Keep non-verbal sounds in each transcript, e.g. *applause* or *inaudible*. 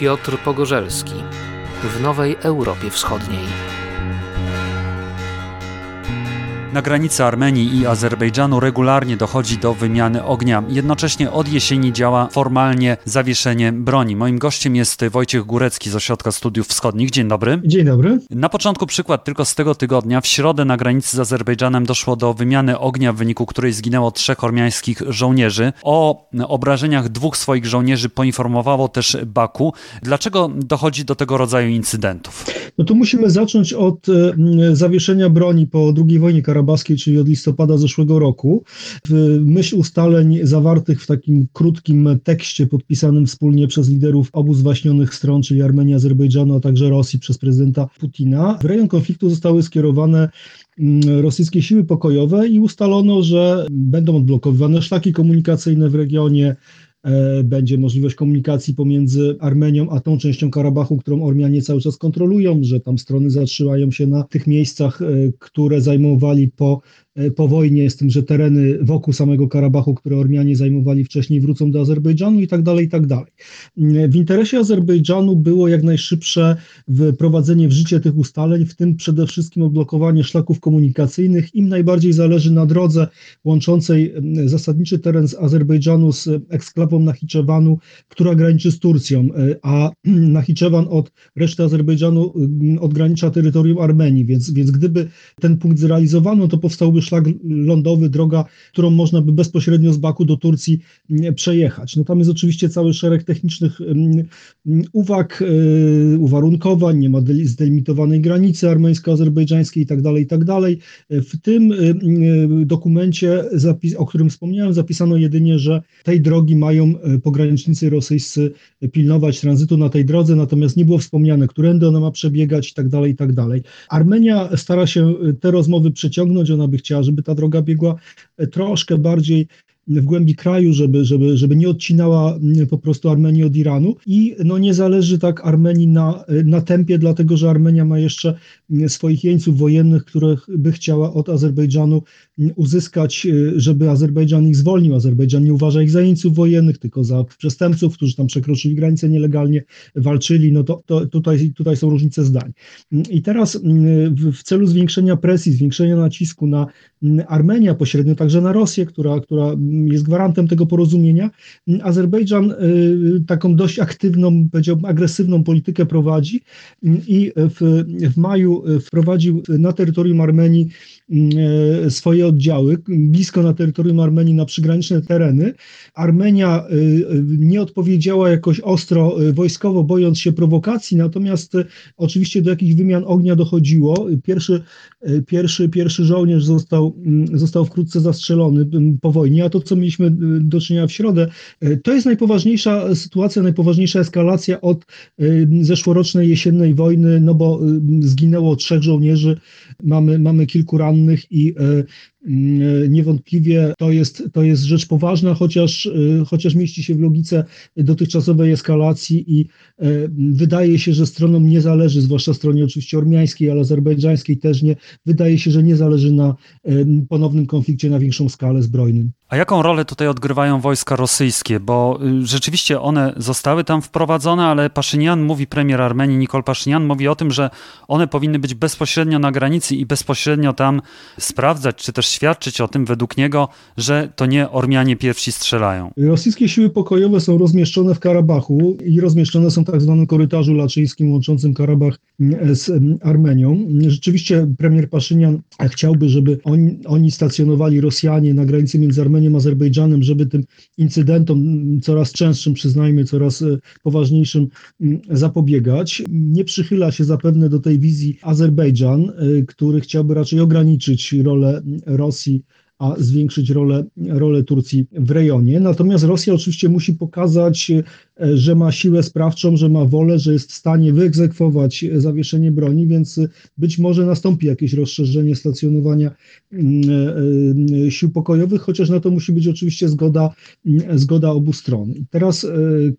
Piotr Pogorzelski w Nowej Europie Wschodniej. Na granicy Armenii i Azerbejdżanu regularnie dochodzi do wymiany ognia. Jednocześnie od jesieni działa formalnie zawieszenie broni. Moim gościem jest Wojciech Górecki z Ośrodka Studiów Wschodnich. Dzień dobry. Dzień dobry. Na początku przykład tylko z tego tygodnia. W środę na granicy z Azerbejdżanem doszło do wymiany ognia, w wyniku której zginęło trzech ormiańskich żołnierzy. O obrażeniach dwóch swoich żołnierzy poinformowało też Baku. Dlaczego dochodzi do tego rodzaju incydentów? No to musimy zacząć od e, zawieszenia broni po II wojnie karaibskiej karabaskiej, czyli od listopada zeszłego roku. W myśl ustaleń zawartych w takim krótkim tekście podpisanym wspólnie przez liderów obu zwaśnionych stron, czyli Armenii, Azerbejdżanu, a także Rosji przez prezydenta Putina, w rejon konfliktu zostały skierowane mm, rosyjskie siły pokojowe i ustalono, że będą odblokowywane szlaki komunikacyjne w regionie, będzie możliwość komunikacji pomiędzy Armenią a tą częścią Karabachu, którą Ormianie cały czas kontrolują, że tam strony zatrzymają się na tych miejscach, e, które zajmowali po E, po wojnie, z tym, że tereny wokół samego Karabachu, które Ormianie zajmowali wcześniej, wrócą do Azerbejdżanu i tak dalej, i tak dalej. W interesie Azerbejdżanu było jak najszybsze wprowadzenie w życie tych ustaleń, w tym przede wszystkim odblokowanie szlaków komunikacyjnych. Im najbardziej zależy na drodze łączącej zasadniczy teren z Azerbejdżanu z eksklawą Nachiczewanu, która graniczy z Turcją, e, a *clears throat* Nachiczewan od reszty Azerbejdżanu odgranicza terytorium Armenii, więc, więc gdyby ten punkt zrealizowano, to powstałby szlak lądowy, droga, którą można by bezpośrednio z Baku do Turcji mm, przejechać. No tam jest oczywiście cały szereg technicznych mm, mm, uwag, e, uwarunkowań, nie ma zdelimitowanej granicy armeńsko-azerbejdżańskiej itd., tak itd. Tak w tym e, dokumencie, o którym wspomniałem, zapisano jedynie, że tej drogi mają e, pogranicznicy rosyjscy pilnować tranzytu na tej drodze, natomiast nie było wspomniane, którędy ona ma przebiegać itd., tak itd. Armenia stara się te rozmowy przeciągnąć, ona by chciała chciała, żeby ta droga biegła e, troszkę bardziej w głębi kraju, żeby, żeby, żeby nie odcinała mm, po prostu Armenii od Iranu i no nie zależy tak Armenii na, na tempie, dlatego że Armenia ma jeszcze mm, swoich jeńców wojennych, których by chciała od Azerbejdżanu mm, uzyskać, y, żeby Azerbejdżan ich zwolnił. Azerbejdżan nie uważa ich za jeńców wojennych, tylko za przestępców, którzy tam przekroczyli granicę nielegalnie, walczyli, no to, to tutaj, tutaj są różnice zdań. I teraz w celu zwiększenia presji, zwiększenia nacisku na Armenię, pośrednio także na Rosję, która, która jest gwarantem tego porozumienia. Azerbejdżan y, taką dość aktywną, powiedziałbym agresywną politykę prowadzi i w, w maju wprowadził na terytorium Armenii y, swoje oddziały, blisko na terytorium Armenii, na przygraniczne tereny. Armenia y, nie odpowiedziała jakoś ostro wojskowo, bojąc się prowokacji, natomiast oczywiście do jakichś wymian ognia dochodziło. Pierwszy, pierwszy, pierwszy żołnierz został, został wkrótce zastrzelony po wojnie, a to, co mieliśmy do czynienia w środę, to jest najpoważniejsza sytuacja, najpoważniejsza eskalacja od zeszłorocznej jesiennej wojny, no bo zginęło trzech żołnierzy, mamy, mamy kilku rannych i Mm, niewątpliwie to jest, to jest rzecz poważna, chociaż, y, chociaż mieści się w logice dotychczasowej eskalacji i y, wydaje się, że stronom nie zależy, zwłaszcza stronie oczywiście ormiańskiej, ale azerbejdżańskiej też nie, wydaje się, że nie zależy na ponownym konflikcie na większą skalę zbrojnym. A jaką rolę tutaj odgrywają wojska rosyjskie? Bo rzeczywiście one zostały tam wprowadzone, ale Paszynian mówi, premier Armenii Nikol Paszynian mówi o tym, że one powinny być bezpośrednio na granicy i bezpośrednio tam sprawdzać, czy też świadczyć o tym według niego, że to nie Ormianie pierwsi strzelają. Rosyjskie siły pokojowe są rozmieszczone w Karabachu i rozmieszczone są w tak zwanym korytarzu laczyńskim łączącym Karabach z Armenią. Rzeczywiście premier Paszynian chciałby, żeby oni, oni stacjonowali Rosjanie na granicy między Armenią a Azerbejdżanem, żeby tym incydentom coraz częstszym, przyznajmy, coraz e, poważniejszym zapobiegać. Nie przychyla się zapewne do tej wizji Azerbejdżan, e, który chciałby raczej ograniczyć rolę Rosji a zwiększyć rolę, rolę Turcji w rejonie. Natomiast Rosja oczywiście musi pokazać, e, że ma siłę sprawczą, że ma wolę, że jest w stanie wyegzekwować zawieszenie broni, więc być może nastąpi jakieś rozszerzenie stacjonowania mm, e, e, sił pokojowych, chociaż na to musi być oczywiście zgoda, mm, zgoda obu stron. teraz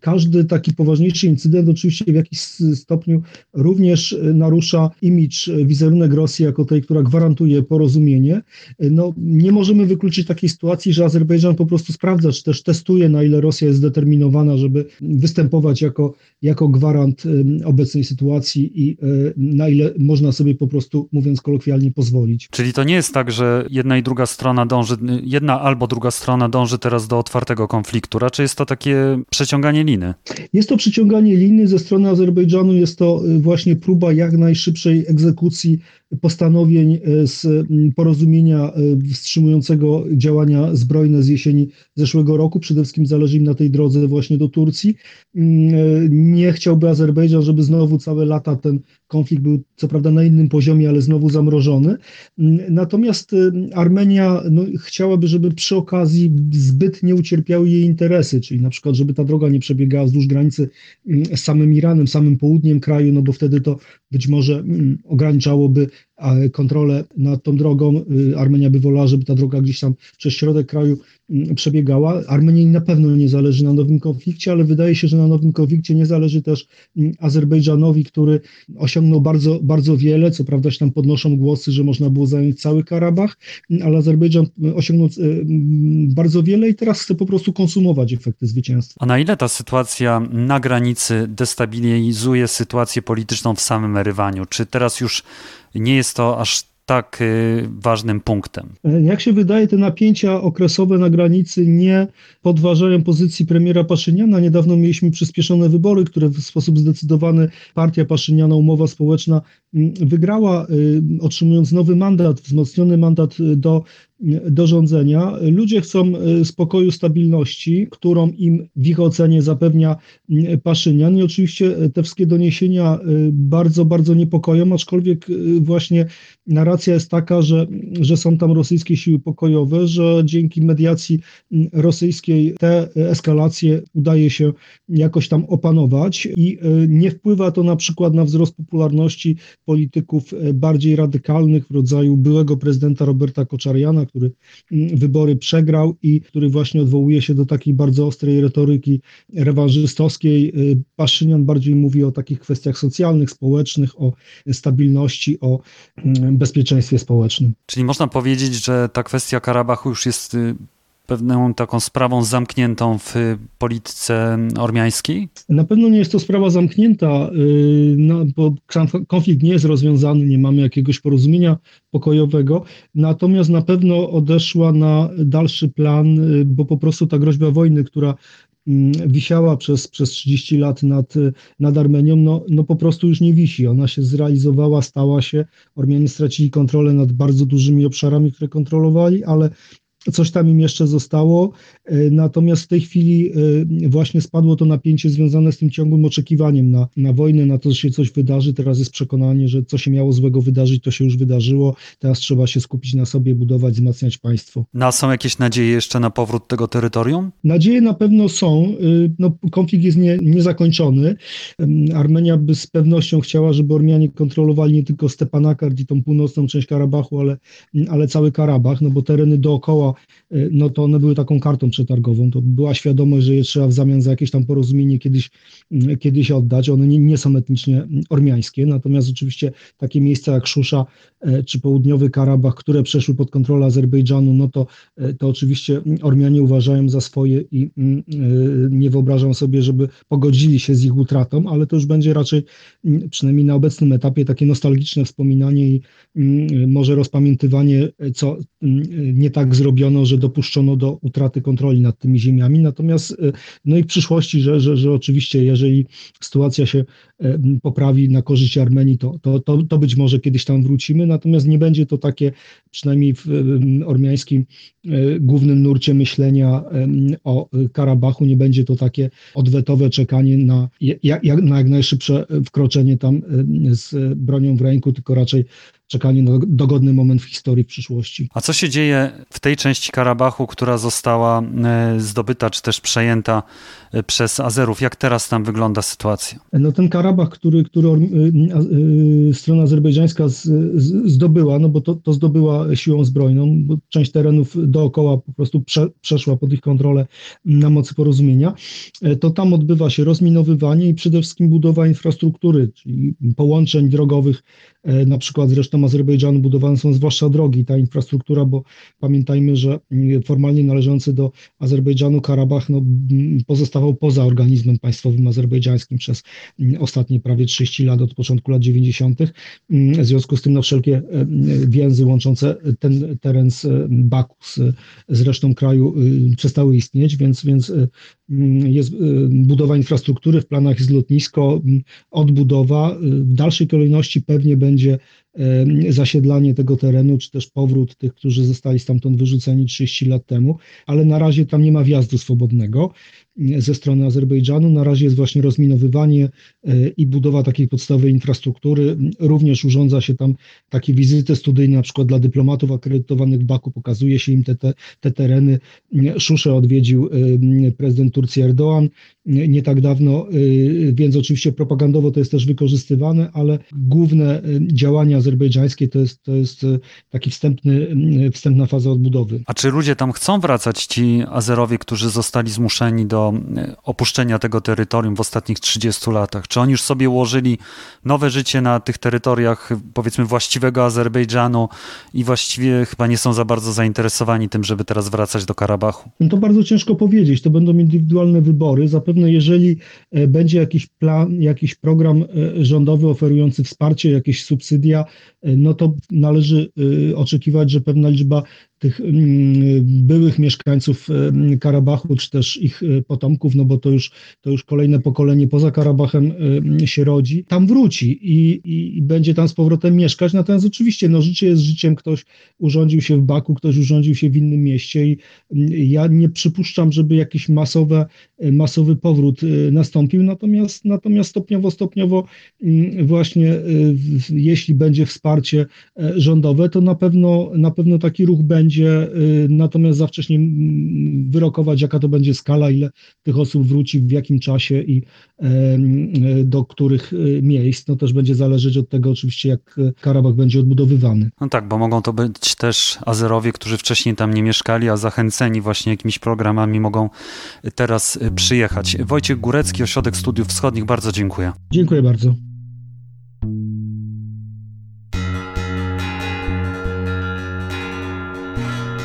każdy taki poważniejszy incydent oczywiście w jakiś stopniu również narusza imidż, wizerunek Rosji jako tej, która gwarantuje porozumienie. No, nie może możemy wykluczyć takiej sytuacji, że Azerbejdżan po prostu sprawdza, czy też testuje, na ile Rosja jest zdeterminowana, żeby występować jako jako gwarant obecnej sytuacji i na ile można sobie po prostu, mówiąc kolokwialnie, pozwolić. Czyli to nie jest tak, że jedna i druga strona dąży, jedna albo druga strona dąży teraz do otwartego konfliktu, raczej jest to takie przeciąganie liny. Jest to przeciąganie liny ze strony Azerbejdżanu, jest to właśnie próba jak najszybszej egzekucji postanowień e, z porozumienia e, wstrzymującego działania zbrojne z jesieni zeszłego roku. Przede wszystkim zależy im na tej drodze właśnie do Turcji. Nie chciałby Azerbejdżan, żeby znowu całe lata ten konflikt był co prawda na innym poziomie, ale znowu zamrożony. Mm, natomiast Armenia no, chciałaby, żeby przy okazji zbyt nie ucierpiały jej interesy, czyli na przykład, żeby ta droga nie przebiegała wzdłuż granicy mm, z samym Iranem, samym południem kraju, no bo wtedy to być może ograniczałoby kontrolę nad tą drogą. Y, Armenia by wolała, żeby ta droga gdzieś tam przez środek kraju mm, przebiegała. Armenii na pewno nie zależy na nowym konflikcie, ale wydaje się, że na nowym konflikcie nie zależy też mm, Azerbejdżanowi, który osiągnął bardzo, bardzo wiele. Co prawda się tam podnoszą głosy, że można było zająć cały Karabach, ale Azerbejdżan osiągnął y, bardzo wiele i teraz chce po prostu konsumować efekty zwycięstwa. A na ile ta sytuacja na granicy destabilizuje sytuację polityczną w samym Erywaniu? Czy teraz już nie jest to aż tak y, ważnym punktem. Jak się wydaje, te napięcia okresowe na granicy nie podważają pozycji premiera Paszyniana. Niedawno mieliśmy przyspieszone wybory, które w sposób zdecydowany partia Paszyniana, umowa społeczna mm, wygrała, y, otrzymując nowy mandat, wzmocniony mandat do do rządzenia. Ludzie chcą e, spokoju, stabilności, którą im w ich ocenie zapewnia Paszynian i oczywiście e, te wszystkie doniesienia e, bardzo, bardzo niepokoją, aczkolwiek właśnie narracja jest taka, że, że są tam rosyjskie siły pokojowe, że dzięki mediacji rosyjskiej te eskalacje udaje się jakoś tam opanować i nie wpływa to na przykład na wzrost popularności polityków bardziej radykalnych w rodzaju byłego prezydenta Roberta Koczariana, który mm, wybory przegrał i który właśnie odwołuje się do takiej bardzo ostrej retoryki rewanżystowskiej. Y, Paszynian bardziej mówi o takich kwestiach socjalnych, społecznych, o stabilności, o mm, bezpieczeństwie społecznym. Czyli można powiedzieć, że ta kwestia Karabachu już jest y, pewną taką sprawą zamkniętą w polityce ormiańskiej? Na pewno nie jest to sprawa zamknięta, y, no, bo konflikt nie jest rozwiązany, nie mamy jakiegoś porozumienia pokojowego, natomiast na pewno odeszła na dalszy plan, y, bo po prostu ta groźba wojny, która mm, wisiała przez, przez 30 lat nad, nad Armenią, no, no po prostu już nie wisi. Ona się zrealizowała, stała się. Ormianie stracili kontrolę nad bardzo dużymi obszarami, które kontrolowali, ale coś tam im jeszcze zostało. E, natomiast w tej chwili e, właśnie spadło to napięcie związane z tym ciągłym oczekiwaniem na, na wojnę, na to, że się coś wydarzy. Teraz jest przekonanie, że co się miało złego wydarzyć, to się już wydarzyło. Teraz trzeba się skupić na sobie, budować, wzmacniać państwo. No, a są jakieś nadzieje jeszcze na powrót tego terytorium? Nadzieje na pewno są. E, no, konflikt jest nie, niezakończony. Armenia by z pewnością chciała, żeby Ormianie kontrolowali nie tylko Stepanakert i tą północną część Karabachu, ale, ale cały Karabach, no bo tereny dookoła Y, no to one były taką kartą przetargową. To była świadomość, że je trzeba w zamian za jakieś tam porozumienie kiedyś, y, kiedyś oddać. One nie, nie są etnicznie ormiańskie, natomiast oczywiście takie miejsca jak Szusza y, czy południowy Karabach, które przeszły pod kontrolę Azerbejdżanu, no to, to oczywiście Ormianie uważają za swoje i nie wyobrażam sobie, żeby pogodzili się z ich utratą, ale to już będzie raczej, przynajmniej na obecnym etapie, takie nostalgiczne wspominanie i może rozpamiętywanie, co nie tak zrobiono, że dopuszczono do utraty kontroli nad tymi ziemiami. Natomiast y, no i w przyszłości, że, że, że oczywiście, jeżeli sytuacja się y, poprawi na korzyść Armenii, to, to, to, to być może kiedyś tam wrócimy. Natomiast nie będzie to takie, przynajmniej w ormiańskim y, głównym nurcie myślenia o Karabachu, nie będzie to takie odwetowe czekanie na jak, na jak najszybsze wkroczenie tam z bronią w ręku, tylko raczej czekanie na dogodny moment w historii w przyszłości. A co się dzieje w tej części Karabachu, która została e, zdobyta czy też przejęta e, przez Azerów? Jak teraz tam wygląda sytuacja? No ten Karabach, który, który e, strona azerbejdżańska zdobyła, no bo to, to zdobyła siłą zbrojną, bo część terenów dookoła po prostu prze, przeszła pod ich kontrolę na mocy porozumienia, to tam odbywa się rozminowywanie i przede wszystkim budowa infrastruktury, czyli połączeń drogowych na przykład zresztą Azerbejdżanu budowane są zwłaszcza drogi, ta infrastruktura, bo pamiętajmy, że formalnie należący do Azerbejdżanu Karabach no, pozostawał poza organizmem państwowym azerbejdżańskim przez ostatnie prawie 30 lat, od początku lat 90. W związku z tym no, wszelkie więzy łączące ten teren z Baku z, z resztą kraju przestały istnieć, więc, więc jest budowa infrastruktury, w planach jest lotnisko, odbudowa. W dalszej kolejności pewnie będzie zasiedlanie tego terenu, czy też powrót tych, którzy zostali stamtąd wyrzuceni 30 lat temu, ale na razie tam nie ma wjazdu swobodnego ze strony Azerbejdżanu. Na razie jest właśnie rozminowywanie e, i budowa takiej podstawowej infrastruktury. Również urządza się tam takie wizyty studyjne, na przykład dla dyplomatów akredytowanych w Baku, pokazuje się im te, te, te tereny. Szuszę odwiedził e, prezydent Turcji Erdoğan nie tak dawno, e, więc oczywiście propagandowo to jest też wykorzystywane, ale główne działania azerbejdżańskie to jest, to jest taki wstępny, wstępna faza odbudowy. A czy ludzie tam chcą wracać, ci Azerowie, którzy zostali zmuszeni do E, opuszczenia tego terytorium w ostatnich 30 latach? Czy oni już sobie ułożyli nowe życie na tych terytoriach, powiedzmy, właściwego Azerbejdżanu i właściwie chyba nie są za bardzo zainteresowani tym, żeby teraz wracać do Karabachu? No to bardzo ciężko powiedzieć. To będą indywidualne wybory. Zapewne, jeżeli e, będzie jakiś plan, jakiś program e, rządowy oferujący wsparcie, jakieś subsydia, no to należy oczekiwać, że pewna liczba tych mm, byłych mieszkańców mm, Karabachu, czy też ich e, potomków, no bo to już, to już kolejne pokolenie poza Karabachem e, się rodzi, tam wróci i, i, i, będzie tam z powrotem mieszkać. Natomiast oczywiście no, życie jest życiem, ktoś urządził się w Baku, ktoś urządził się w innym mieście i mm, ja nie przypuszczam, żeby jakiś masowe, e, masowy powrót nastąpił, natomiast, natomiast stopniowo, stopniowo właśnie jeśli będzie wsparcie rządowe, to na pewno, na pewno taki ruch będzie y, natomiast za wcześnie mm, wyrokować, jaka to będzie skala, ile tych osób wróci, w jakim czasie i y, do których y, miejsc. No też będzie zależeć od tego oczywiście, jak Karabach będzie odbudowywany. No tak, bo mogą to być też Azerowie, którzy wcześniej tam nie mieszkali, a zachęceni właśnie jakimiś programami mogą teraz przyjechać. Wojciech Górecki, Ośrodek Studiów Wschodnich, bardzo dziękuję. Dziękuję bardzo.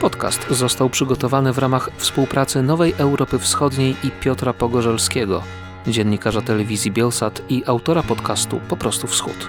Podcast został przygotowany w ramach współpracy Nowej Europy Wschodniej i Piotra Pogorzelskiego, dziennikarza telewizji Bielsat i autora podcastu Po prostu Wschód.